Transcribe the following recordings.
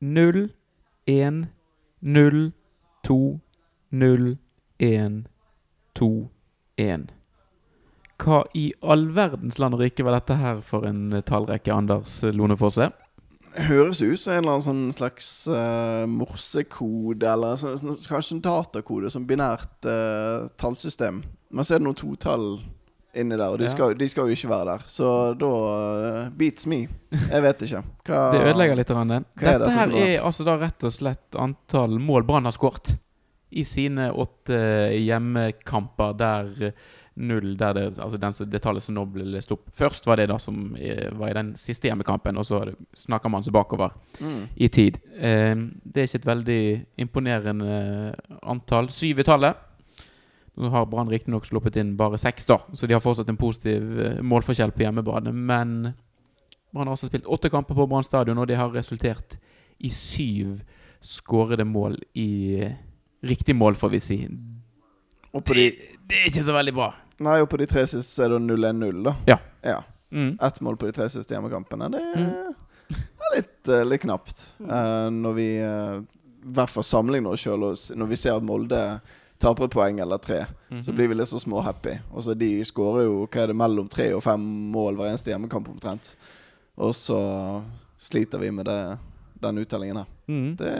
0, 1, 0, 2, 0, 1, 2, 1. Hva i all verdens land og rike var dette her for en eh, tallrekke, Anders Lone Fosse? Høres ut som en eller annen sånn slags uh, morsekode, eller så, så, kanskje en datakode, som binært uh, tallsystem. Men så er det noen totall inni der, og de, skal, de skal jo ikke være der. Så da uh, beats me. Jeg vet ikke. Hva Det ødelegger litt. Den. Dette dette her er altså da rett og slett antall mål Brann har skåret i sine åtte hjemmekamper der eh, null der det, altså den, det tallet som nå ble lest opp. Først var det da som eh, var i den siste hjemmekampen, og så er snakker man seg bakover Mm. i tid. Eh, det er ikke et veldig imponerende antall. Syv i tallet. Nå har Brann riktignok sluppet inn bare seks, da, så de har fortsatt en positiv eh, målforskjell på hjemmebane. Men Brann har også spilt åtte kamper på Brann stadion, og det har resultert i syv skårede mål i riktig mål, får vi si. Og på de, Det, det er ikke så veldig bra. nei, og på de tre siste er det 0-1-0, da. Ja. ja. Mm. Ett mål på de tre siste hjemmekampene. Det er, Mm. er litt, eh, litt knapt. Eh, når vi i hvert fall sammenligner oss sjøl, når vi ser at Molde taper et poeng eller tre, så blir vi litt så småhappy. Og så De skårer jo hva er det, mellom tre og fem mål hver eneste hjemmekamp omtrent. Og så sliter vi med det, den uttellingen her. Mm. Det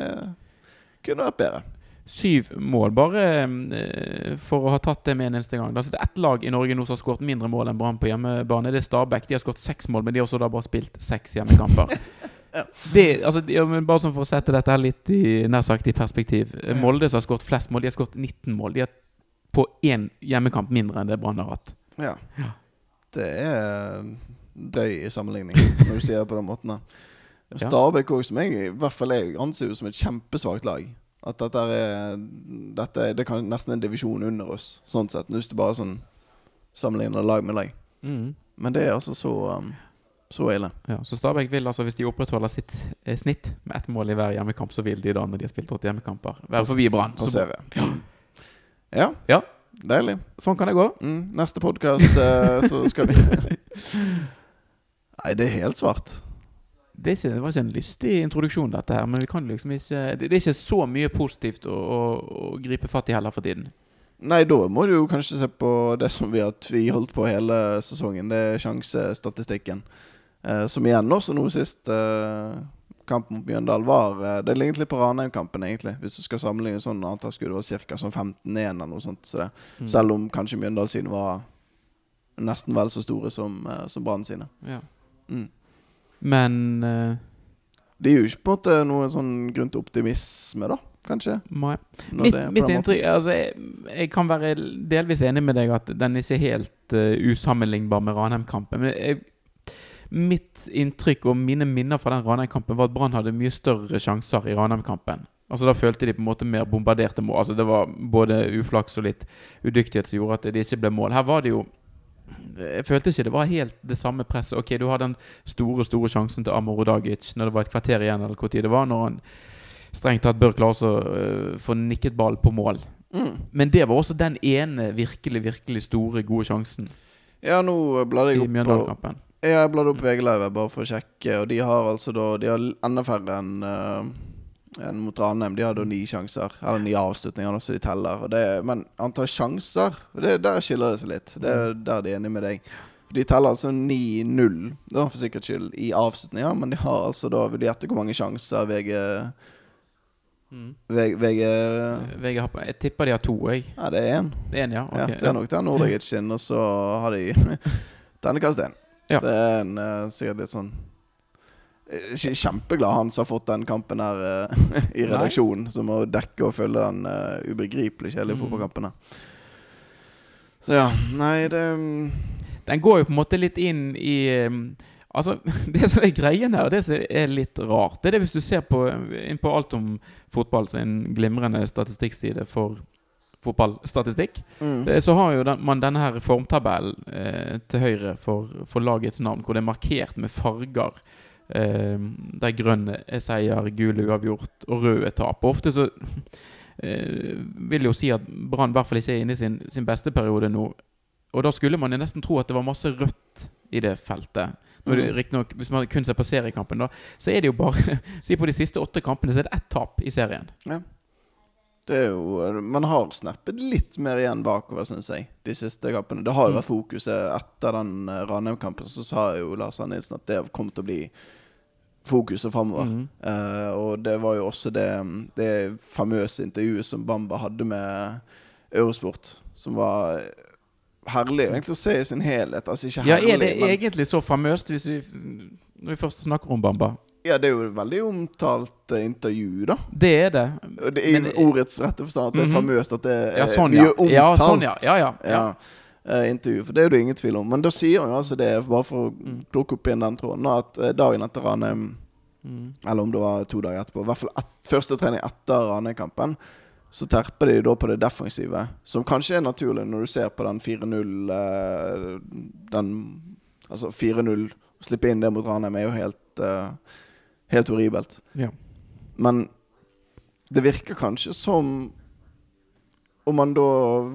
kunne vært bedre. Syv mål, bare eh, for å ha tatt det med en eneste gang. Altså, det er ett lag i Norge nå som har skåret mindre mål enn Brann på hjemmebane. Det er Stabæk. De har skåret seks mål, men de har også da bare spilt seks hjemmekamper. det, altså, ja, men bare sånn for å sette dette her litt i, nær sagt i perspektiv. Molde som har skåret flest mål, de har skåret 19 mål. De har på én hjemmekamp mindre enn det Brann har hatt. Ja. Ja. Det er døy i sammenligning, når du sier det på den måten. Ja. Stabæk òg, som jeg i hvert fall jeg anser som et kjempesvakt lag. At dette er, dette er Det kan nesten en divisjon under oss, sånn sett. Hvis du bare sånn sammenligner lag med lag. Mm. Men det er altså så um, Så ille. Ja, så Stabæk vil altså, hvis de opprettholder sitt eh, snitt med ett mål i hver hjemmekamp, så vil de da, når de har spilt åtte hjemmekamper, være forbi Brann. Passere. Ja. Ja. Deilig. Sånn kan det gå. Mm, neste podkast, så skal vi Nei, det er helt svart. Det, ikke, det var ikke en lystig introduksjon, dette her, men vi kan liksom ikke Det, det er ikke så mye positivt å, å, å gripe fatt i heller for tiden. Nei, da må du jo kanskje se på det som vi har tviholdt på hele sesongen. Det er sjansestatistikken. Eh, som igjen også nå sist eh, kampen mot Mjøndalen var eh, Det lignet litt på Ranheim-kampen, egentlig. Hvis du skal sammenligne sånn antall skudd, var ca. sånn 15-1 eller noe sånt. Så. Mm. Selv om kanskje Mjøndalen sine var nesten vel så store som, uh, som Brann sine. Ja. Mm. Men eh, Det er jo ikke på en måte noe sånn grunn til optimisme, da, kanskje. nei. Mitt, er mitt inntrykk altså, jeg, jeg kan være delvis enig med deg at den ikke er helt uh, usammenlignbar med Ranheim-kampen. Men jeg, mitt inntrykk og mine minner fra den Ranheim-kampen var at Brann hadde mye større sjanser i Ranheim-kampen. Altså Da følte de på en måte mer bombarderte mål. Altså Det var både uflaks og litt udyktighet som gjorde at det ikke ble mål. Her var det jo Jeg følte ikke det var helt det samme presset. Ok, du har den store store sjansen til Amor Odagic når det var et kvarter igjen, eller hvor tid det var, når han strengt tatt bør klare å øh, få nikket ball på mål. Mm. Men det var også den ene virkelig, virkelig store, gode sjansen Ja, nå bladde jeg opp på Jeg bladde opp VG-live bare for å sjekke, og de har altså da De har enda færre enn uh, en mot Ranheim. De har da ni sjanser, eller ni avslutninger, så de teller. Det, men antall sjanser, det, der skiller det seg litt. Det er der de er enig med deg. De teller altså 9-0, da for sikkerhets skyld, i avslutninger, men de har altså da Vil du gjette hvor mange sjanser VG VG, VG VG har jeg tipper de har to, jeg. Ja, det er én. Det er en, ja. Ja, det er nok den Nordagic sin, og så har de ternekast én. Ja. Det er en eh, sikkert litt sånn eh, kjempeglad han som har fått den kampen her eh, i redaksjonen, som må dekke og følge den uh, ubegripelig kjedelige Mm. fotballkampen. her. Så ja, nei, det mm, Den går jo på en måte litt inn i um, Altså, Det som er greien her, det som er litt rart, det er det hvis du ser på, inn på alt om fotball, er glimrende statistikkside for fotballstatistikk, mm. Eh, så har jo den, man denne her formtabellen eh, til høyre for, for lagets navn, hvor det er markert med farger. Eh, der grønn er seier, gul uavgjort og rød er tap. Og ofte så eh, vil jo si at Brann i hvert fall ikke er inne i sin, sin beste periode nå. Og da skulle man jo nesten tro at det var masse rødt i det feltet. Mm. riktignok, Hvis man kun ser på seriekampen, da, så er det jo bare Si på de siste åtte kampene så er det ett tap i serien. Det er jo Man har snappet litt mer igjen bakover, syns jeg, de siste kampene. Det har jo Mm. vært fokuset etter den eh, Ranheim-kampen. Så sa jo Lars Arne Nilsen at det kom til å bli fokuset framover. Mm -hmm. uh, og det var jo også det, det famøse intervjuet som Bamba hadde med Eurosport, som var herlig egentlig å se i sin helhet. Altså ikke Ja, Er det men egentlig så famøst, hvis vi, når vi først snakker om Bamba? Ja, det er jo et veldig omtalt eh, intervju, da. Det er det. Det er Men- ordets rette forstand at det er Mhm. famøst at det er Ja, sånn, mye ja. omtalt. Ja, sånn, ja. Ja, ja, ja. eh, intervju, for det er det ingen tvil om. Men da sier han jo altså det, bare for å Mm. plukke opp igjen den tråden, at eh, dagen etter Ranheim Mm. Eller om det var to dager etterpå. I hvert fall et, første trening etter Ranheim-kampen. Så terper de da på det defensive, som kanskje er naturlig når du ser på den 4-0 eh, Den Altså 4-0 Å slippe inn det mot Ranheim er jo helt Helt horribelt. Ja. Men det virker kanskje som om man da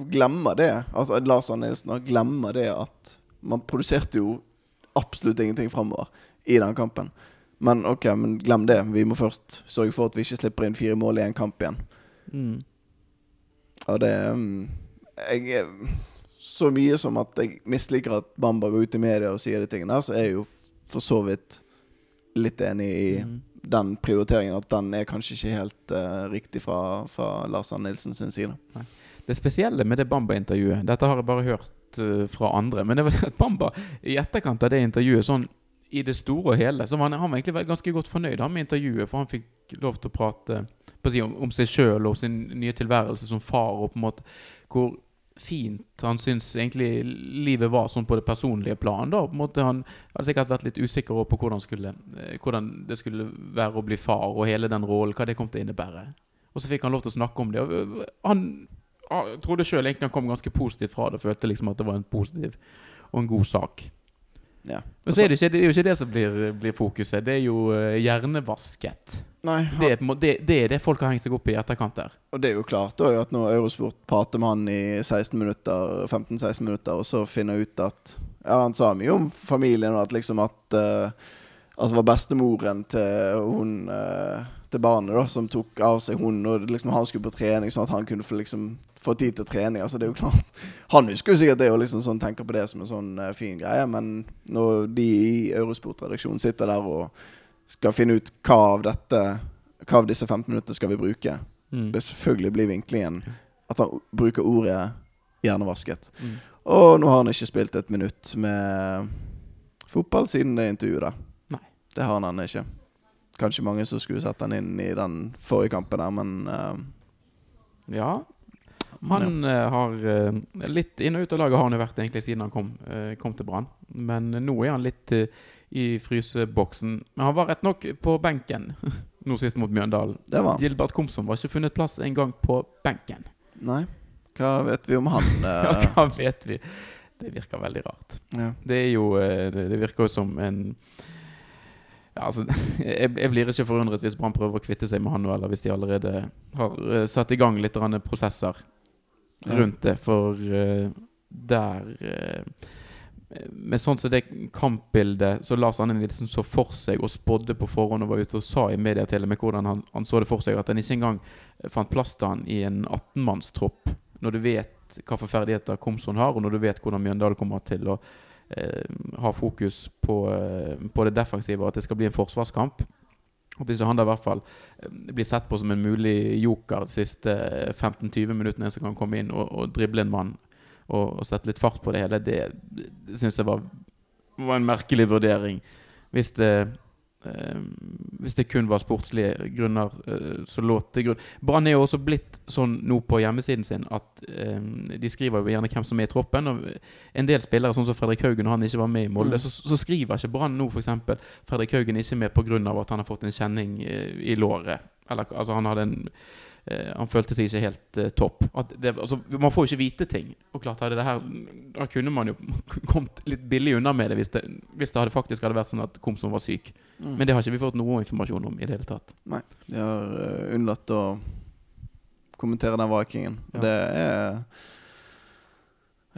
glemmer det, altså Lars Arne Nilsen glemmer det at man produserte jo absolutt ingenting framover i den kampen. Men ok, men glem det. Vi må først sørge for at vi ikke slipper inn fire mål i en kamp igjen. Mm. Og det mm, Jeg Så mye som at jeg misliker at Bamba går ut i media og sier de tingene så er jeg jo for så vidt litt enig i Mm. den prioriteringen. At den er kanskje ikke helt uh, riktig fra, fra Lars Arne Nilsen sin side. Det spesielle med det Bamba-intervjuet Dette har jeg bare hørt uh, fra andre. Men det var at Bamba i etterkant av det intervjuet sånn i det store og hele Så var han, han var egentlig ganske godt fornøyd han med intervjuet, for han fikk lov til å prate si, om, om seg sjøl og sin nye tilværelse som far, og på en måte hvor fint han syns egentlig livet var sånn på det personlige plan. da på en måte Han hadde sikkert vært litt usikker på hvordan, skulle, eh, hvordan det skulle være å bli far, og hele den rollen, hva det kom til å innebære. Og så fikk han lov til å snakke om det. Og øh, han ah, jeg trodde sjøl egentlig han kom ganske positivt fra det. Følte liksom at det var en positiv og en god sak. Ja. Men så er det, ikke, det er jo ikke det som blir, blir fokuset. Det er jo eh, hjernevasket. Nei, Det er, det, det er det folk har hengt seg opp i i etterkant der. Og det er jo klart da, at når Eurosport prater med han i 16 minutter 15-16 minutter, og så finner ut at Ja, han sa mye om familien, og at liksom at uh, Altså var bestemoren til hun uh, Til barnet, da, som tok av seg hunden, og liksom han skulle på trening, sånn at han kunne få liksom få tid til trening. Altså det er jo klart Han husker jo sikkert det og liksom sånn tenker på det som en sånn uh, fin greie, men når de i Eurosport-redaksjonen sitter der og skal finne ut hva av dette Hva av disse 15 minuttene skal vi bruke, Mm. det selvfølgelig blir vinklingen at han bruker ordet hjernevasket. Mm. Og nå har han ikke spilt et minutt med fotball siden det intervjuet der. Nei. Det har han ikke. Kanskje mange som skulle sett han inn i den forrige kampen der, men uh, Ja. Han ja. har eh, litt inn og ut av laget har han jo vært egentlig siden han kom, eh, kom til Brann. Men nå er han litt eh, i fryseboksen. Men han var rett nok på benken nå sist mot Mjøndalen. det var. Gilbert Komsom var ikke funnet plass engang på benken. Nei. Hva vet vi om han? Ja, eh? hva vet vi? Det virker veldig rart. ja. Det er jo eh, Det, det virker jo som en ja, altså, jeg, jeg blir ikke forundret hvis Brann prøver å kvitte seg med han nå, eller hvis de allerede har uh, satt i gang litt prosesser. Rundt det. For uh, der uh, Med sånn som det kampbildet så Lars Anne Nilsen så for seg og spådde på forhånd og var ute og sa i media til med hvordan han, han så det for seg, at han ikke engang fant plass til han i en 18-mannstropp. Når du vet hva for ferdigheter Komson har, og når du vet hvordan Mjøndalen kommer til å uh, ha fokus på, eh, på det defensive, og at det skal bli en forsvarskamp. At ikke han da i hvert fall eh, blir sett på som en mulig joker de siste eh, 15-20 minuttene som kan komme inn og, og drible en mann og, og sette litt fart på det hele. Det, det syns jeg var, var en merkelig vurdering. Hvis det eh, hvis det kun var sportslige grunner så som lå til grunn. Brann er jo også blitt sånn nå på hjemmesiden sin at eh, de skriver jo gjerne hvem som er i troppen. Og en del spillere, sånn som Fredrik Haugen, og han ikke var med i Molde, Mm. så, så skriver ikke Brann nå f.eks. Fredrik Haugen ikke med pga. at han har fått en kjenning eh, i låret. Eller altså han hadde en eh, Han følte seg ikke helt uh, topp. Det, altså, man får jo ikke vite ting. Og klart hadde det her Da kunne man jo kommet litt billig unna med det hvis det, hvis det hadde faktisk hadde vært sånn at Komsom var syk. Mm. Men det har ikke vi fått noe informasjon om i det hele tatt. Nei. De har uh, unnlatt å kommentere den vakingen. Ja. Det er,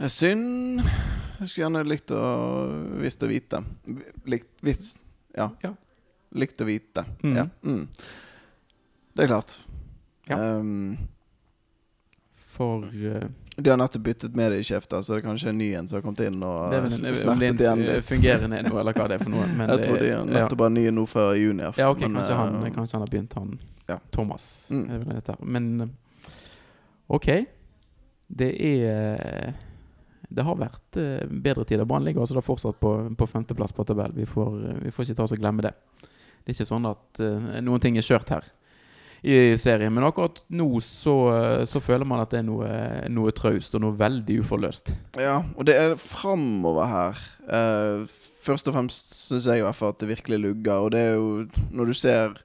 er synd. Jeg skulle gjerne likt å visst å vite. Likt Visst Ja. Ja. Likt å vite. Mm. Ja. Mm. Det er klart. Ja. Um, For uh, de har nettopp byttet mediesjef, så det er kanskje en ny en som har kommet inn og det er vel s- en, om det snerpet er igjen litt. fungerende nå, eller hva det er for noe. Men Jeg tror de er ja. nettopp bare nye nå fra juni. Ja, ok, men, kanskje, han, eh, kanskje han har begynt, han ja. Thomas. Mm. Men eh, ok. Det er Det har vært bedre tider. Brann ligger altså da fortsatt på, på femteplass på tabell. Vi får, vi får ikke ta oss og glemme det. Det er ikke sånn at noen ting er kjørt her i serien. Men akkurat nå så, så føler man at det er noe, noe traust og noe veldig uforløst. Ja, og det er framover her. Uh, først og fremst syns jeg i hvert fall at det virkelig lugger. Og det er jo når du ser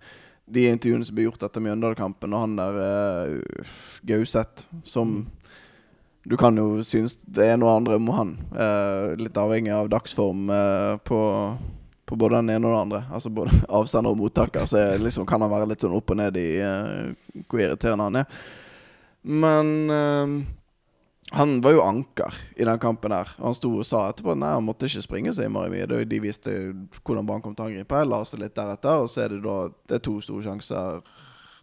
de intervjuene som blir gjort etter Mjøndalen-kampen, og han der uh, Gauseth som Du kan jo synes det er noe andre om han. Uh, litt avhengig av dagsform uh, på, på både den ene og den andre. Altså både avstander og mottaker. Så liksom, kan han være litt sånn opp og ned i uh, hvor irriterende han er. Men uh, han var jo anker i den kampen her. Han sto og sa etterpå at han måtte ikke springe så innmari mye. De viste hvordan banen kom til å angripe. Jeg la seg litt deretter, og så er det da Det er to store sjanser,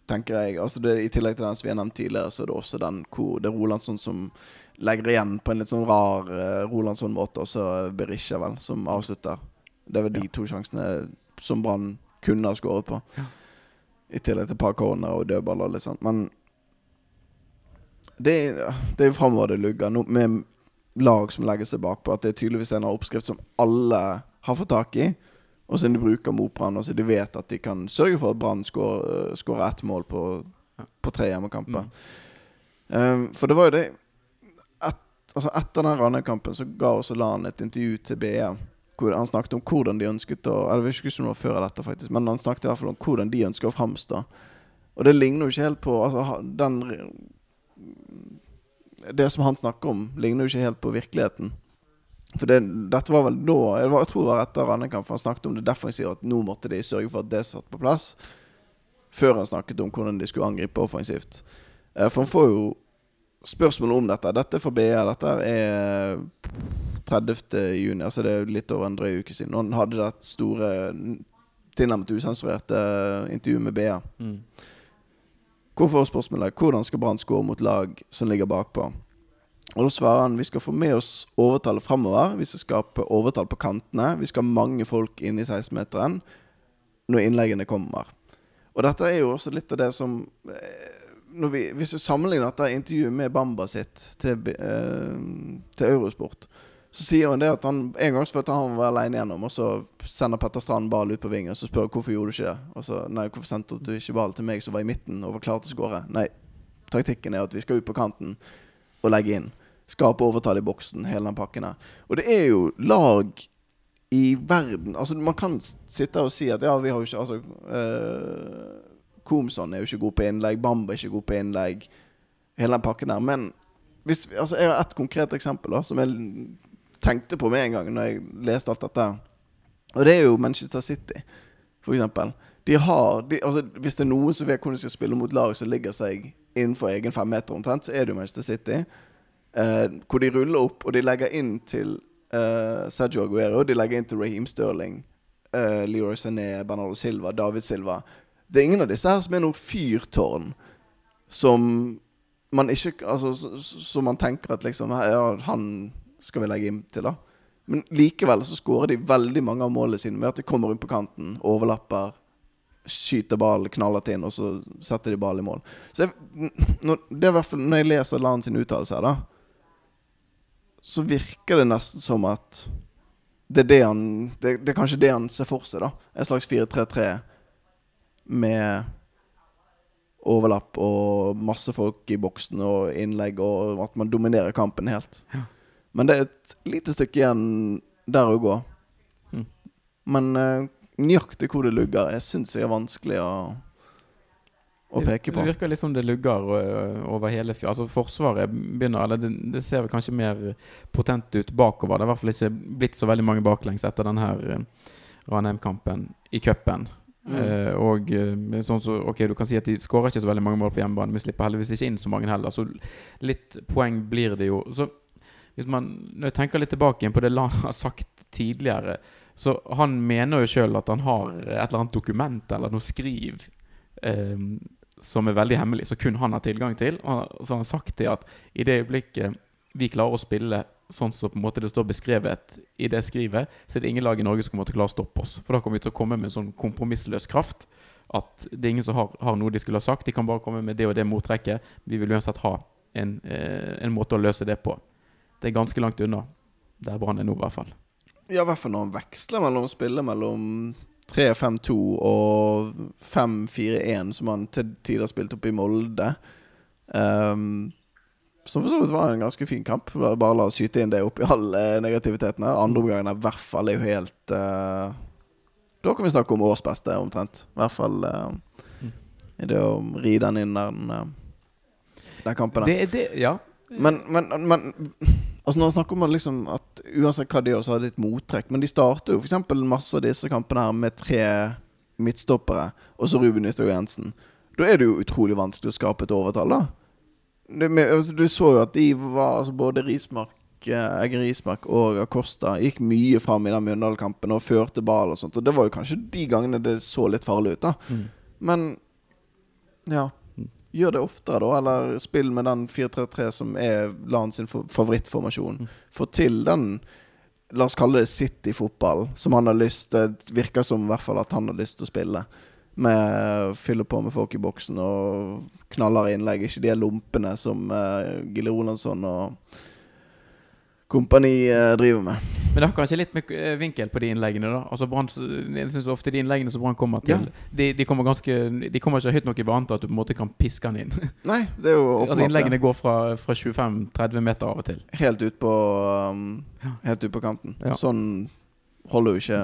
tenker jeg. Altså det, I tillegg til den som vi har nevnt tidligere, så er det også den hvor det er Rolandsson som legger igjen på en litt sånn rar uh, Rolandsson-måte, og så Berisha, vel, som avslutter. Det var de de to sjansene som Brann kunne ha skåret på. Ja. I tillegg til et par corner og dødballer Liksom. Men det, det er jo framover det lugger, No, med lag som legger seg bakpå. At det er tydeligvis en oppskrift som alle har fått tak i. Og siden de bruker mot Brann, så de vet at de kan sørge for at Brann skårer skårer ett mål på, på tre hjemmekamper. Mm. Um, for det var jo det et, altså Etter den Ranheim-kampen så ga også Lan et intervju til BE. Hvor han snakket om hvordan de ønsket å Eller jeg husker var før dette, faktisk. Men han snakket i hvert fall om hvordan de ønsker å framstå. Og det ligner jo ikke helt på altså, den Det som han snakker om, ligner jo ikke helt på virkeligheten. For det, dette var vel da Jeg, var, jeg tror det var etter Ranheim-kampen for han snakket om det defensive, at nå måtte de sørge for at det satt på plass. Før han snakket om hvordan de skulle angripe offensivt. Eh, For han får jo spørsmål om dette. Dette er fra BR. Dette er 30. juni, altså det er litt over en drøy uke siden. Han hadde det store, tilnærmet usensurerte intervjuet med BR. Mm. Hvorfor spørsmålet hvordan skal Brann skåre mot lag som ligger bakpå? Og Da svarer han vi skal få med oss overtallet framover. Vi skal skape overtall på kantene. Vi skal ha mange folk inne i 16-meteren når innleggene kommer. Og dette er jo også litt av det som eh, vi, Hvis vi sammenligner dette intervjuet med Bamba sitt til, eh, til Eurosport, så sier han det at han en gang følte han var alene gjennom, og så sender Petter Strand ball ut på vingen, og så spør hvorfor gjorde du ikke det. Og så, nei, hvorfor sendte du ikke ball til meg som var i midten og var klar til å skåre? Nei, taktikken er at vi skal ut på kanten og legge inn. Skape overtall i boksen, hele den pakken her. Og det er jo lag i verden Altså, man kan sitte og si at ja, vi har jo ikke Altså eh, Komson er jo ikke god på innlegg, Bamba er ikke god på innlegg. Hele den pakken der. Men hvis, altså, jeg har ett konkret eksempel da som jeg tenkte på med en gang Når jeg leste alt dette. Og det er jo Manchester City, for eksempel. De har, de, altså, hvis det er noen som vet hvordan de skal spille mot lag som ligger seg innenfor egen femmeter omtrent, så er det jo Manchester City. Eh, hvor de ruller opp, og de legger inn til eh, Sergio Aguero. De legger inn til Raheem Sterling, eh, Leroy Sané, Bernardo Silva, David Silva. Det er ingen av disse her som er noe fyrtårn som man ikke Altså som man tenker at liksom Ja, han skal vi legge inn til, da. Men likevel så skårer de veldig mange av målene sine med at de kommer rundt på kanten, overlapper, skyter ball, knaller til inn, og så setter de ball i mål. Så jeg, når, det er hvert fall Når jeg leser Lan sin uttalelse her, da, så virker det nesten som at det er det han det, det er kanskje det han ser for seg, da. En slags 4-3-3 med overlapp og masse folk i boksen og innlegg, og at man dominerer kampen helt. Ja. Men det er et lite stykke igjen der å gå. Mm. Men uh, nøyaktig hvor det lugger, jeg syns jeg er vanskelig å, å peke på. Det virker litt som det lugger over hele fjøla. Altså Forsvaret begynner Eller det, det ser vel kanskje mer potent ut bakover. Det er i hvert fall ikke blitt så veldig mange baklengs etter denne ø, Ranheim-kampen i cupen. Mm. Eh, og eh, sånn så, ok, du kan si at de skårer ikke så veldig mange mål på hjemmebane. Vi slipper heldigvis ikke inn så mange heller, så litt poeng blir det jo. Så, hvis man, Når jeg tenker litt tilbake igjen på det Lan har sagt tidligere Så han mener jo sjøl at han har et eller annet dokument eller noe skriv eh, som er veldig hemmelig, som kun han har tilgang til. Og så har han sagt det at i det øyeblikket vi klarer å spille sånn som på en måte det står beskrevet i det skrivet, så er det ingen lag i Norge som kommer til å klare å stoppe oss. For da kommer vi til å komme med en sånn kompromissløs kraft at det er ingen som har, har noe de skulle ha sagt. De kan bare komme med det og det mottrekket. Vi vil uansett ha en, eh, en måte å løse det på. Det er ganske langt unna der Brann er nå, i hvert fall. Ja, i hvert fall når han veksler mellom å spille mellom 3-5-2 og 5-4-1, som han til tider spilte opp i Molde. Um, som for så vidt var en ganske fin kamp. Bare, la oss skyte inn det oppi all uh, negativiteten her. Andre omgangen i hvert fall er jo helt uh, Da kan vi snakke om årsbeste, omtrent. I hvert fall uh, i det å ri den inn den, den kampen. Det, det, ja. Men, men, men Altså Når han snakker om liksom at uansett hva de gjør, så har de et mottrekk. Men de starter jo f.eks. masse av disse kampene her med tre midtstoppere, og så Ruben Yttergård Jensen. Da er det jo utrolig vanskelig å skape et overtall, da. Det altså, du så jo at de var altså Både Rismark, eh, Eggen Rismark og Acosta gikk mye fram i den Mjøndalen-kampen og førte ball og sånt. Og det var jo kanskje de gangene det så litt farlig ut, da. Mm. Men ja. Gjør det oftere, da. Eller spill med den 4-3-3 som er Lan sin favorittformasjon. Mm. Få til den La oss kalle det City-fotball, som han har lyst Det virker som i hvert fall at han har lyst til å spille. Med fyller på med folk i boksen og knaller innlegg. Ikke de lompene som uh, Gille Rolandsson og kompani uh, driver med. Men det har kanskje litt med eh, vinkel på de innleggene, da. Altså Brann, Jeg syns ofte de innleggene som Brann kommer til, Ja. de, de kommer ganske De kommer ikke høyt nok i banen til at du på en måte kan piske den inn. Nei, det er jo altså åpenbart det. Innleggene går fra, fra 25-30 meter av og til. helt ut på um, Helt ut på kanten. Ja. Sånn holder jo ikke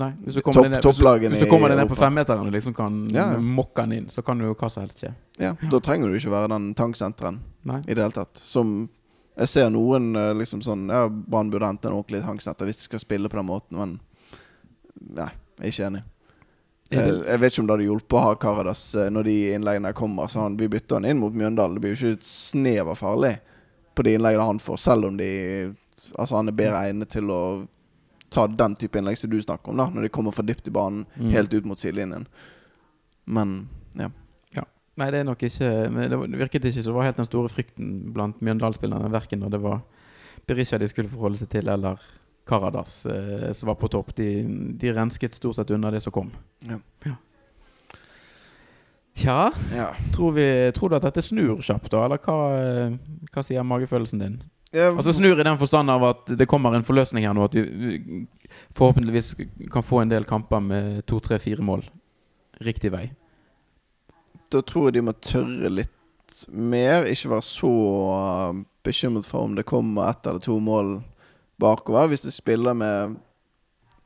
Nei, hvis du kommer Topp- ned, hvis du, hvis du kommer ned på femmeteren og liksom kan Ja, ja. mokke den inn, så kan jo hva som helst skje. Ja, Da trenger du ikke være den tanksenteren Nei. i det hele tatt. Som jeg ser noen eh, liksom sånn Ja, Brann burde hente en ordentlig tanksenter hvis de skal spille på den måten, men Nei, jeg er ikke enig. Jeg, jeg vet ikke om det hadde hjulpet å ha Karadas eh, når de innleggene kommer. Så han, vi bytter han inn mot Mjøndalen. Det blir jo ikke et snev av farlig på de innleggene han får, selv om de Altså han er bedre egnet til å ta den type innlegg som du snakker om, da når de kommer fra dypt i banen, Mm. helt ut mot sidelinjen. Men ja. Nei, det er nok ikke Det virket ikke som var helt den store frykten blant Mjøndalen-spillerne, verken når det var Berisha de skulle forholde seg til, eller Karadas eh, som var på topp. De, de rensket stort sett unna det som kom. Ja. ja. Tja, ja. tror, vi, tror du at dette snur kjapt, da? Eller hva, eh, hva sier magefølelsen din? Altså Snur i den forstand av at det kommer en forløsning her nå, at vi vi forhåpentligvis kan få en del kamper med to, tre, fire mål riktig vei. Da tror jeg de må tørre litt mer. Ikke være så uh, bekymret for om det kommer ett eller to mål bakover. Hvis de spiller med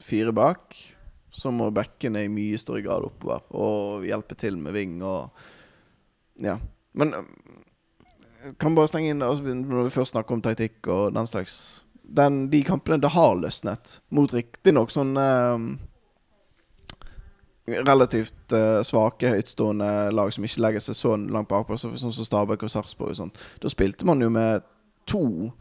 fire bak, så må bekkene i mye større grad oppover og hjelpe til med ving og Ja. Men jeg kan bare slenge inn altså, når vi først snakker om taktikk og den slags den, De kampene det har løsnet, mot riktignok sånn eh, relativt eh, svake, høytstående lag som ikke legger seg så langt bakpå, så- sånn som Stabæk og Sarpsborg og sånt. Da spilte man jo med to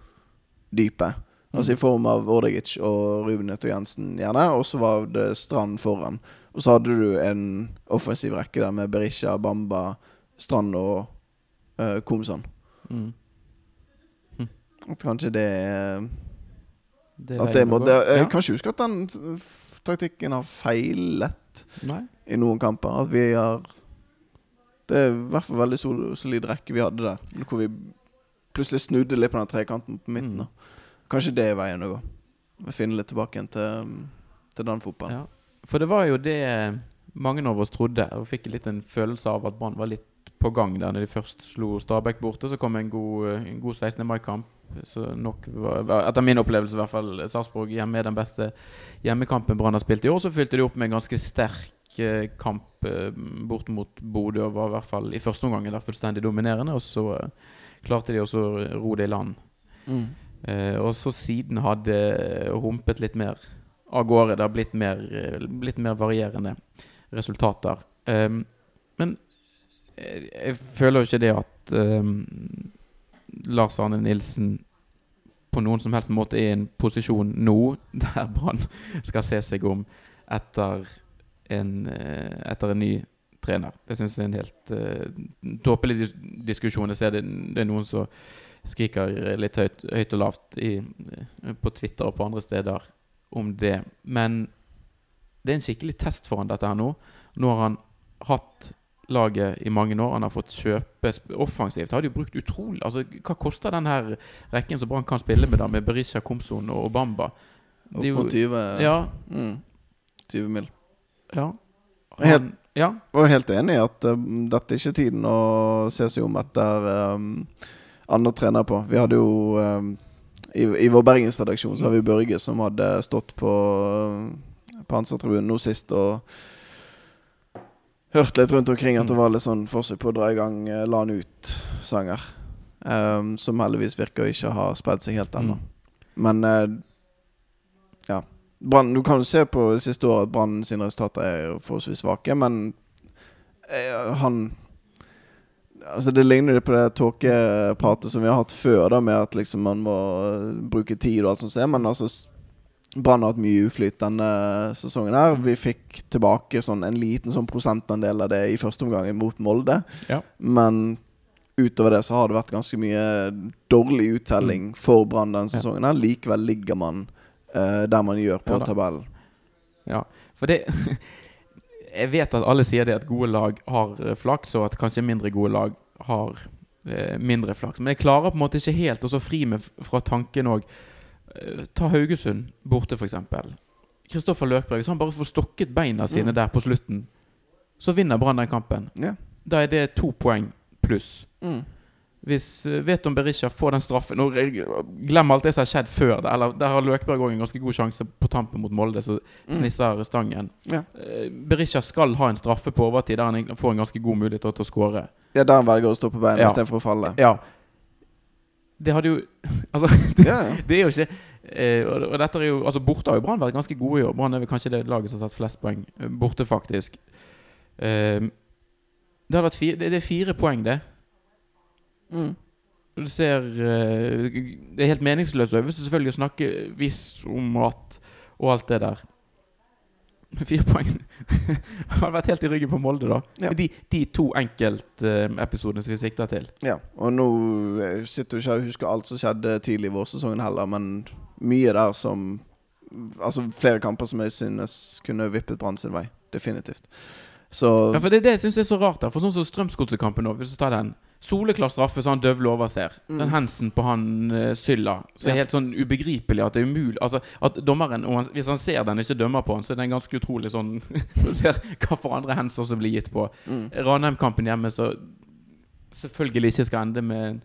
dype. Altså i form av Ordegic og Ruben og Jensen, gjerne. Og så var det Strand foran. Og så hadde du en offensiv rekke der med Berisha, Bamba, Strand og uh, Komson. Mm. At kanskje det er Det At det må måtte. Jeg Ja. kan ikke huske at den taktikken har feilet. Nei. i noen kamper. At vi har Det er i hvert fall veldig sol solid rekke vi hadde der. Hvor vi plutselig snudde litt på den trekanten på midten. Mm. Kanskje det er veien å gå. Finne litt tilbake igjen til, til den fotballen. Ja. For det var jo det mange av oss trodde, og fikk litt en følelse av at Brann var litt på gang der når de først slo Stabæk borte. Så kom en god, en god 16. mai-kamp. Så nok var, Etter min opplevelse, i hvert fall. Sarpsborg hjemme er den beste hjemmekampen Brann har spilt i år. Så fylte de opp med en ganske sterk eh, kamp eh, bort mot Bodø, og var i hvert fall i første omgang der fullstendig dominerende. Og så eh, klarte de også å ro det i land. Mm. Eh, og så siden hadde humpet litt mer av gårde. Det har blitt mer, eh, blitt mer varierende resultater. Eh, men jeg, føler jo ikke det at um, Lars Arne Nilsen på noen som helst måte er i en posisjon nå der Brann skal se seg om etter en, eh, etter en ny trener. Det syns jeg er en helt uh, tåpelig dis diskusjon. Jeg ser det, det, er noen som skriker litt høyt, høyt og lavt i, på Twitter og på andre steder om det. Men det er en skikkelig test for han dette her nå. Nå har han hatt laget i mange år. Han har fått kjøpe offensivt. Har de jo brukt utrolig Altså, Hva koster den her rekken som Brann kan spille med, da med Berisha, Komson og Bamba? Opp mot 20 Ja. Mm, 20 mil. Ja. Han, helt, ja. Og helt enig i at uh, dette er ikke tiden å se seg om etter um, andre trenere på. Vi hadde jo um, i, i, vår bergensredaksjon så har vi Børge som hadde stått på, uh, pansertribunen nå sist og hørt litt rundt omkring at det mm. var litt sånn forsøk på å dra i gang uh, La han ut-sanger. Um, som heldigvis virker å ikke ha spredd seg helt ennå. Mm. Men uh, ja. Brand, du kan jo se på det siste året at Brann sine resultater er forholdsvis svake, men uh, han Altså Det ligner litt på det tåkepratet som vi har hatt før, da med at liksom man må bruke tid og alt sånt. Men altså Brann har hatt mye uflyt denne sesongen. her Vi fikk tilbake sånn en liten sånn prosentandel av det i første omgang mot Molde. Ja. Men utover det så har det vært ganske mye dårlig uttelling mm. for Brann denne sesongen. her Likevel ligger man uh, der man gjør på ja, tabellen. Ja, for det Jeg vet at alle sier det at gode lag har eh, flaks, og at kanskje mindre gode lag har uh, mindre flaks. Men jeg klarer på en måte ikke helt å fri meg fra tanken òg ta Haugesund borte, f.eks. Kristoffer Løkberg, hvis han bare får stokket beina sine mm. der på slutten, så vinner Brann den kampen. Yeah. Da er det to poeng pluss. Mm. Hvis uh, Veton Berisha får den straffen og Glem alt det som har skjedd før det. Eller Der har Løkberg òg en ganske god sjanse på tampen mot Molde, så mm. snisser stangen. Ja. Uh, Berisha skal ha en straffe på overtid der han får en ganske god mulighet til å skåre. Ja, der han velger å stå på beina ja. istedenfor å falle. Ja det hadde jo Altså, det, yeah. det er jo ikke eh, og, og, dette er jo Altså, borte har jo Brann vært ganske gode i år. Brann er vel kanskje det laget som har tatt flest poeng eh, borte, faktisk. Eh, det, hadde vært fire, det, det, er fire poeng, det. Mm. Du ser eh, Det er helt meningsløst å selvfølgelig å snakke hvis om at og alt det der. Fire poeng. har vært helt i ryggen på Molde, da. Ja. De, de, to enkeltepisodene som vi sikter til. Ja, og nå sitter jo ikke og husker alt som skjedde tidlig i vårsesongen heller, men mye der som Altså flere kamper som jeg synes kunne vippet Brann sin vei. Definitivt. Så Ja, for det er det jeg syns er så rart, der. For sånn som Strømsgodsekampen nå, hvis du tar den Soleklar straffe så han døvler overser. Mm. Den hensen på han uh, Sylla. Så ja. helt sånn ubegripelig at det er umulig Altså At dommeren, han, hvis han ser den, ikke dømmer på han, så er det en ganske utrolig sånn ser hva for andre henser som blir gitt på. Mm. Ranheim-kampen hjemme, så selvfølgelig ikke skal ende med en,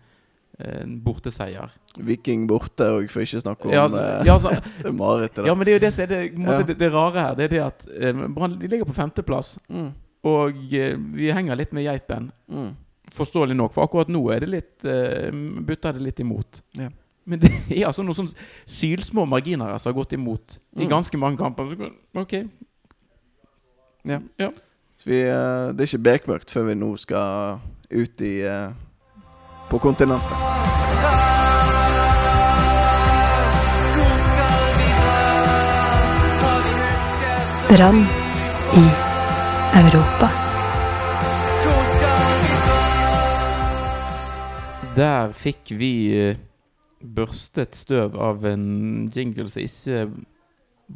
en borteseier. Viking borte òg, for ikke snakke om ja, eh, ja, altså, marerittet. Ja, men det er jo det som er det, måte, det, det, rare her. Det er det at eh, Brann ligger på femteplass, mm. og eh, vi henger litt med geipen. Mm. Forståelig nok, for akkurat nå er det litt uh, butter det litt imot. Ja. Men det er altså noen sånn sylsmå marginer som har gått imot mm. i ganske mange kamper. Så, ok. Ja. ja. Vi, uh, det er ikke bekmørkt før vi nå skal ut i uh, på kontinentet. Brann i Europa. Der fikk vi eh, børstet støv av en jingle som ikke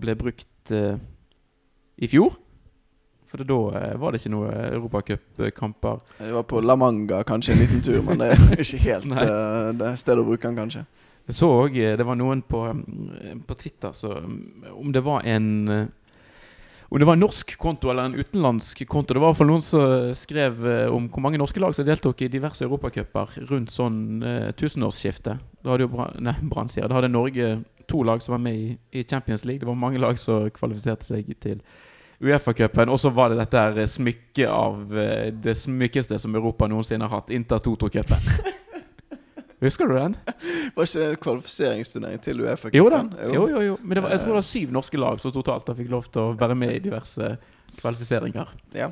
ble brukt uh, i fjor. For da uh, var det ikke noe europacupkamper. Det var på La Manga kanskje en liten tur, men det er ikke helt det stedet å bruke den, kanskje. Jeg så òg det var noen på, på Twitter så Om det var en om det var en norsk konto eller en utenlandsk konto. Det var i hvert fall noen som skrev eh, om hvor mange norske lag som deltok i diverse europacuper rundt sånn eh, tusenårsskiftet. Da hadde jo Brann sier Da hadde Norge to lag som var med i, i, Champions League. Det var mange lag som kvalifiserte seg til Uefa-cupen. Og så var det dette smykket av eh, det smykkeste som Europa noensinne har hatt. Inter Toto-cupen. Husker du den? Var ikke det en kvalifiseringsturnering til Uefa? Jo da. Jo, jo, jo. Men var, jeg tror det var syv norske lag som totalt da fikk lov til å være med i diverse kvalifiseringer. Ja.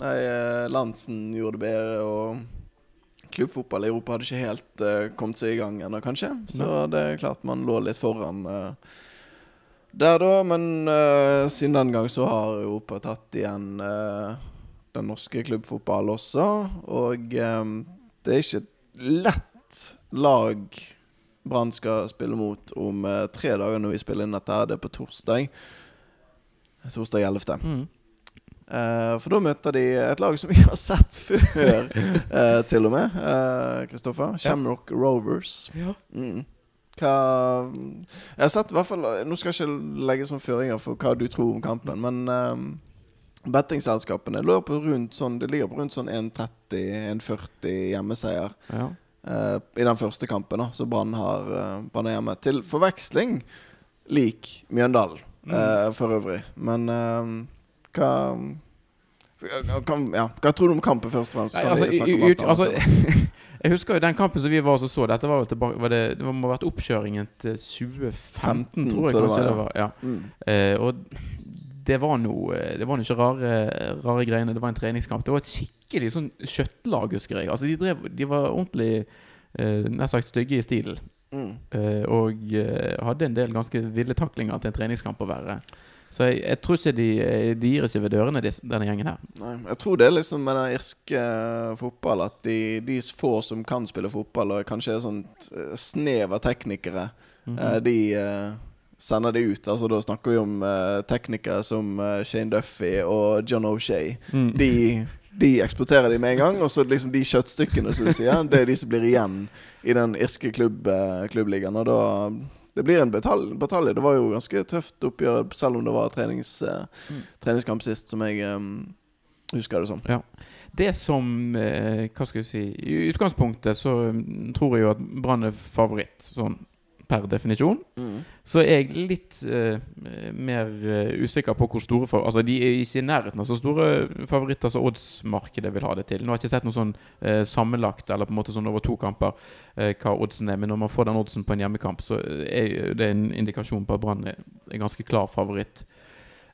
Nei, eh, Lansen gjorde det bedre, og klubbfotball i Europa hadde ikke helt uh, kommet seg i gang ennå, kanskje. Så det er klart man lå litt foran Uh, der, da. Men uh, siden den gang så har Europa tatt igjen eh, den norske klubbfotball også. Og um, det er ikke et lag Brann skal spille mot om eh, tre dager når vi spiller inn dette. her Det er på torsdag. Torsdag 11. Mm. Uh, for da møter de et lag som vi har sett før, uh, til og med. Kristoffer. Kristoffer. Shamrock Rovers. Ja. Mm. Hva Jeg har sett i hvert fall Nå skal jeg ikke legge sånne føringer for hva du tror om kampen, men um, bettingselskapene lå på rundt sånn Det ligger på rundt sånn 1,30-1,40 hjemmeseier Ja. Eh, i den første kampen, da, så Brann har uh, Brann er hjemme. Til forveksling lik Mjøndalen eh, for øvrig. Men hva kan, ja, Hva tror du om kampen, først og fremst? Nei, altså, alt annet altså, jeg husker jo den kampen som vi var og så. Dette var jo tilbake var det, det må ha vært oppkjøringen til 2015, 15, tror jeg tror det var, det var. Ja. mm. Og det var noe Det var noe ikke rare, rare greiene. Det var en treningskamp. Det var et skikkelig sånn kjøttlag, husker jeg. Altså, de, drev, de var ordentlig eh, nær sagt stygge i stilen. Mm. Eh, og eh, hadde en del ganske ville taklinger til en treningskamp å være. Så jeg, jeg tror ikke de, eh, de gir ikke ved dørene, disse, denne gjengen her. Nei, jeg tror det er liksom med den irske eh, fotball at de, de få som kan spille fotball, og kanskje er eh, snev av teknikere, Mhm. eh, de eh, sender de ut. Altså Da snakker vi om uh, teknikere som uh, Shane Duffy og John O'Shay. Mm. De, de eksporterer de med en gang, og så liksom de kjøttstykkene som du sier, det er de som blir igjen i den irske klubb, uh, klubbligaen. Og da det blir en batalje. Det var jo ganske tøft oppgjør, selv om det var trenings, eh, Mm. treningskamp sist, som jeg um, husker det som. Ja. Det som eh, Hva skal jeg si I utgangspunktet så mm, tror jeg jo at Brann er favoritt, sånn per definisjon. Mm. Så er jeg litt uh, mer eh, usikker på hvor store for, Altså De er ikke i nærheten av så store favoritter som oddsmarkedet vil ha det til. Nå har jeg ikke sett noe sånn uh, sammenlagt eller på en måte sånn over to kamper uh, hva oddsen er, men når man får den oddsen på en hjemmekamp, så er det en indikasjon på at Brann er er ganske klar favoritt.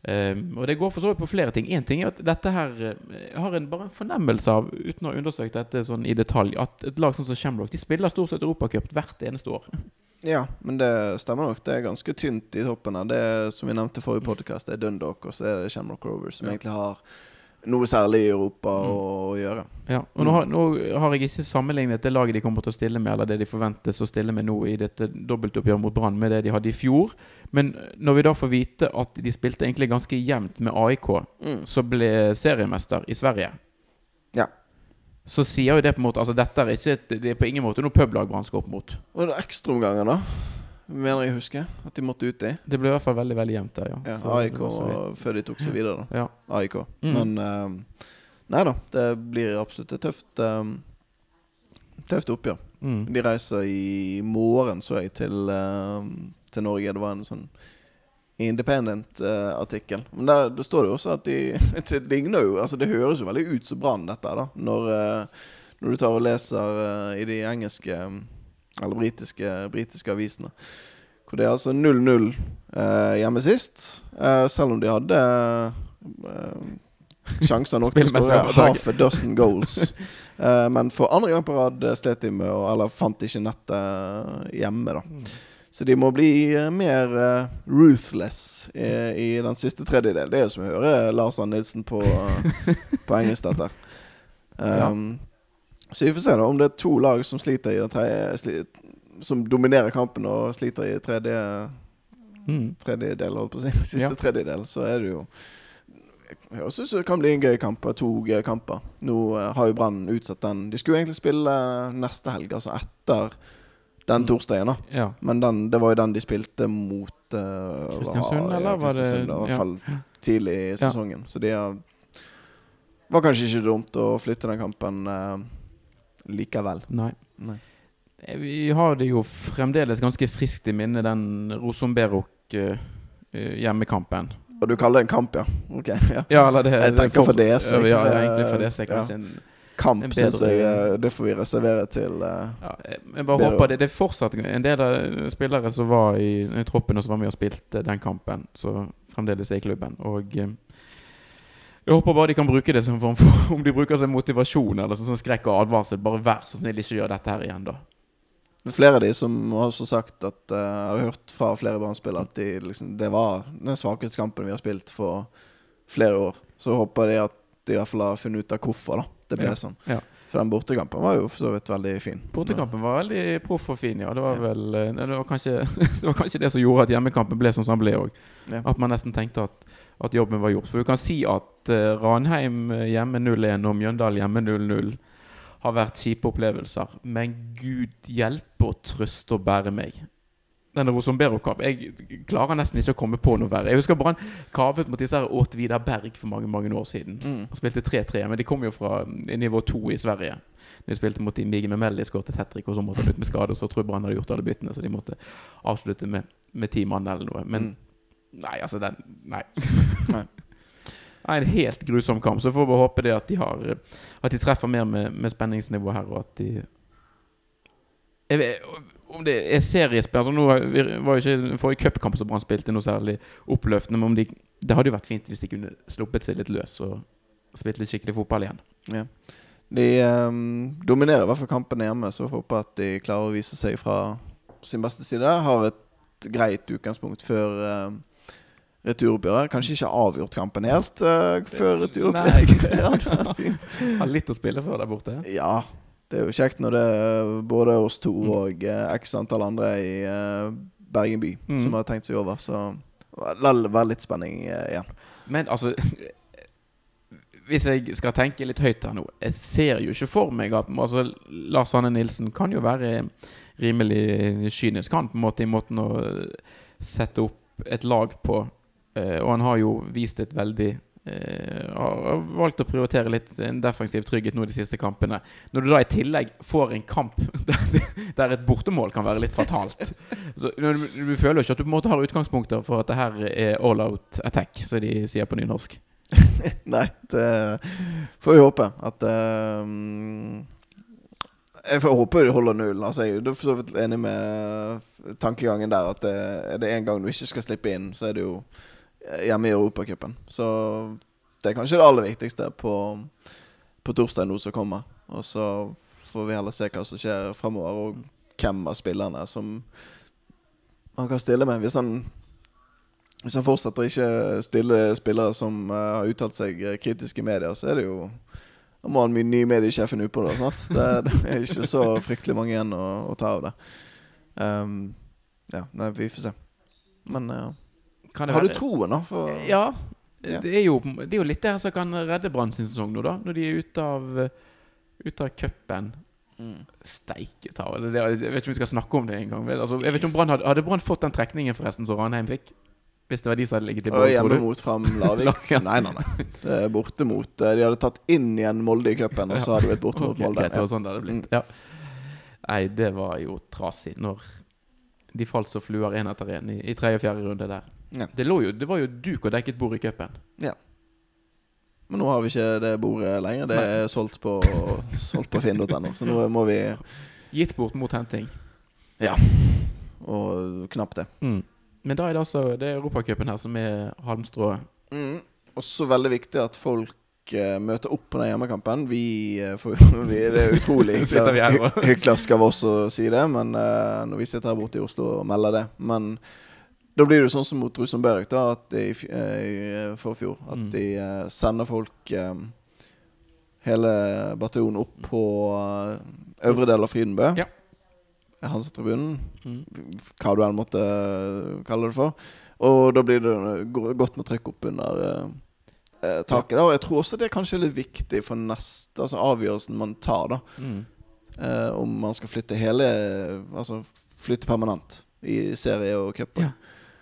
Um, og det går for så vidt på flere ting. Én ting er at dette her eh, Jeg har en, bare en fornemmelse av, uten å ha undersøkt dette sånn i detalj, at et lag sånn som Shamrock De spiller stort sett Europacup hvert eneste år. Ja, men det stemmer nok. Det er ganske tynt i toppen her. Det er, som vi nevnte i forrige podkast, det er Dundalk og så er det Shamrock Rovers, som Ja. egentlig har noe særlig i Europa Mm. å, gjøre. Ja, og nå har, nå har jeg ikke sammenlignet det laget de kommer til å stille med, eller det de forventes å stille med nå i dette dobbeltoppgjøret mot Brann, med det de hadde i fjor. Men når vi da får vite at de spilte egentlig ganske jevnt med AIK, Mm. så ble seriemester i Sverige Ja. Så sier jo det på en måte Altså dette er ikke et, Det er på ingen måte noe publag Brann skal opp mot. Og det er ekstraomganger, da. Mener jeg husker at de måtte ut i. Det ble i hvert fall veldig veldig jevnt der, ja. Ja, Så AIK før de tok seg videre. da Ja. AIK. Mm. Men uh, Nei da, det blir absolutt et tøft um, Tøft oppgjør. Mm. De reiser i morgen, så jeg, til, uh, til Norge. Det var en sånn Independent-artikkel. Men der, der står det også at de Det ligner jo Altså Det høres jo veldig ut som Brann, dette, da. Når, uh, når du tar og leser eh, i de engelske Eller britiske, britiske avisene. Hvor det er altså 0-0 eh, hjemme sist. Eh, selv om de hadde eh, sjanser nok til å skåre half a dozen goals. Eh, men for andre gang på rad eh, slet de med Eller fant ikke nettet hjemme, da. Så de må bli eh, mer eh, ruthless i, i den siste tredjedel. Det er jo som å høre Lars Arne Nilsen på, eh, på engelsk, dette. Um, Så vi får se da om det er to lag som sliter i det tredje sli, Som dominerer kampen og sliter i tredje Mm. tredjedel, holdt på å si. Siste Ja. tredjedel, så er det jo Jeg syns det kan bli en gøy kamp. To gøye kamper. Nå eh, har jo Brann utsatt den. De skulle egentlig spille neste helg, altså etter den Mm. torsdagen. da Ja. Men den, det var jo den de spilte mot uh, Kristiansund, eller var det- I hvert ja. fall tidlig i Ja. sesongen. Så det var kanskje ikke dumt å flytte den kampen eh, likevel. Nei. Nei. Eh, Vi har det jo fremdeles ganske friskt i minne, den Rosenberg eh, eh. Og du kaller det en kamp, ja? Ok, ja. Ja, eller det Jeg det er tenker for det seg. Ja, ja, egentlig for. Ja. Kanskje en Kamp syns jeg Det får vi reservere til uh, ja, Jeg bare håper det, det er fortsatt en del av spillere som var i, i troppen og som var med og spilte den kampen, som fremdeles er i klubben. Og eh, Jeg håper bare de kan bruke det som form for Om de bruker som motivasjon eller sånn skrekk og advarsel. Bare vær så snill, ikke gjør dette her igjen, da. Men Flere av de som har også sagt at uh, har hørt fra flere barnespillere at de, liksom, det var den svakeste kampen vi har spilt for flere år. Så håper de at de i hvert fall har funnet ut av hvorfor da det ble Ja, sånn. ja. For den bortekampen var jo for så vidt veldig fin. Bortekampen var veldig proff og fin, ja. Det var vel eh, Det var kanskje det, var kanskje det som gjorde at hjemmekampen ble som den ble òg. Ja. At man nesten tenkte at, at jobben var gjort. For du kan si at uh, Ranheim eh, hjemme 0-1 og Mjøndalen hjemme 0-0 har vært kjipe opplevelser. Men gud hjelpe og trøste og bære meg. Denne Rosenberg-kamp Jeg klarer nesten ikke å komme på noe verre. Jeg husker Brann kavet mot disse her Åt Vidar Berg for mange mange år siden. Mm. Og spilte 3-3, men de kom jo fra eh, nivå 2 i Sverige. De spilte mot Migi Memelli, skåret et hat trick, og så måtte han ut med skade. Og så tror jeg Brann hadde gjort alle byttene, så de måtte avslutte med, med ti mann eller noe. Men Mm. Nei, altså den Nei. Nei. Nei, En helt grusom kamp. Så får vi håpe det at de har At de treffer mer med, med spenningsnivå her, og at de jeg vet, om det er seriespill altså Nå var jo ikke forrige cupkamp som Brann spilte noe særlig oppløftende, men om de, det hadde jo vært fint hvis de kunne sluppet seg litt løs og spilt litt skikkelig fotball igjen. Ja. De um, dominerer i hvert fall kampen hjemme, så får håpe at de klarer å vise seg fra sin beste side. Har et greit utgangspunkt før ehm, returoppgjøret. Kanskje ikke avgjort kampen helt uh, før returoppgjøret. Har litt å spille for der borte. Ja, det er jo kjekt når det er både oss to Mm. og uh, x antall andre i uh, Bergen by Mm. som har tenkt seg over. Så la det være litt spenning igjen. Men altså Hvis jeg skal tenke litt høyt her nå Jeg ser jo ikke for meg at altså, Lars Hanne Nilsen kan jo være rimelig kynisk, han, på en måte i måten å sette opp et lag på. Eh, og han har jo vist et veldig eh, Har valgt å prioritere litt en defensiv trygghet nå de siste kampene. Når du da i tillegg får en kamp der, et bortemål kan være litt fatalt så, du, føler jo ikke at du på en måte har utgangspunkter for at det her er all out attack, som de sier på nynorsk. Nei, det får vi håpe at um, Jeg får håpe de holder null. Altså, jeg er for så vidt enig med tankegangen der. At det, er det en gang du ikke skal slippe inn, så er det jo hjemme i Europacupen. Så det er kanskje det aller viktigste på, på torsdag nå som kommer. Og så får vi heller se hva som skjer fremover, og hvem av spillerne som han kan stille med. Hvis han hvis han fortsetter å ikke stille spillere som uh, har uttalt seg eh, kritisk i media, så er det jo Da må han min ny mediesjef finne ut på det. Sant? Det, det er ikke så fryktelig mange igjen å, å ta av det. Um, ja, nei, vi får se. Men ja. Kan har du være- troen, da? For, Ja. Ja. Det, er jo, det er jo litt det her som kan redde Brann sin sesong nå, da. Når de er ute av Ute av cupen. Mm. Steike ta det, Jeg vet ikke om vi skal snakke om det engang. Altså, jeg vet ikke om Brann hadde, hadde Brann fått den trekningen forresten som Ranheim fikk? Hvis det var de som hadde ligget i bånn, hjemme mot Fram Larvik? Ja. Nei, nei, nei. Det er borte mot eh, De hadde tatt inn igjen Molde i cupen, og så hadde det blitt borte mot Molde. Okay, sånn det hadde blitt. Ja. Nei, det var jo trasig når de falt som fluer én etter én i, i tredje og fjerde runde der. Ja. Det, lå jo, det var jo duk og dekket bord i cupen. Men nå har vi ikke det bordet lenger. Det er solgt på, solgt på finn.no, så nå må vi Gitt bort mot henting. Ja. Og knapt det. Mm. Men da er det altså Det er Europacupen her som er halmstrået. Mm. Også veldig viktig at folk eh, møter opp på den hjemmekampen. Vi, eh, får, vi Det er utrolig hyklersk av oss å si det, men eh, når vi sitter her borte i Oslo og melder det. Men da blir det sånn som mot Rosenberg da, at de, i eh, i forfjor. At Mm. de eh, sender folk eh, hele bataljonen opp på eh, øvre del av Frydenbø. Ja. Hansetribunen. Mm. hva du enn måtte kalle det for. Og da blir det godt med trykk opp under eh, eh, taket. da Og jeg tror også det er kanskje litt viktig for neste Altså avgjørelsen man tar, da. Mm. eh, om man skal flytte hele Altså flytte permanent i serie og cup. Ja.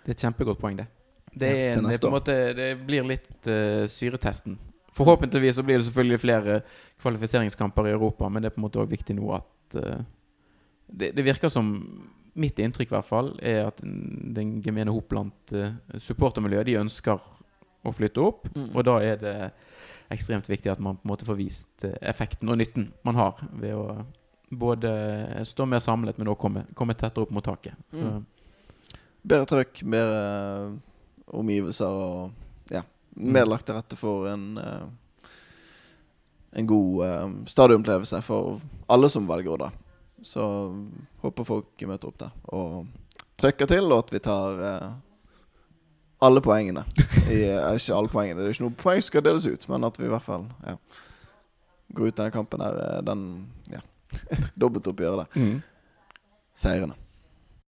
Det er et kjempegodt poeng, det. Det, er en, det, er måte, det blir litt uh, syretesten. Forhåpentligvis så blir det selvfølgelig flere kvalifiseringskamper i Europa, men det er på en måte òg viktig nå at uh, det, det virker som Mitt inntrykk i hvert fall er at den gemene hop blant uh, supportermiljøet de ønsker å flytte opp. Mm. Og da er det ekstremt viktig at man på en måte får vist effekten og nytten man har ved å både stå mer samlet, men også komme, komme tettere opp mot taket. Så, Mm. Bedre trøkk, bedre omgivelser og ja, mer lagt til rette for en eh, En god uh, stadionopplevelse for alle som velger å dra. Så håper folk møter opp der og trykker til, og at vi tar eh, alle poengene. I, eh, ikke alle poengene, det er ikke noe poeng som skal deles ut, men at vi i hvert fall ja, går ut denne kampen der, eh, den ja, dobbeltoppgjøret der. Mm. Seirende.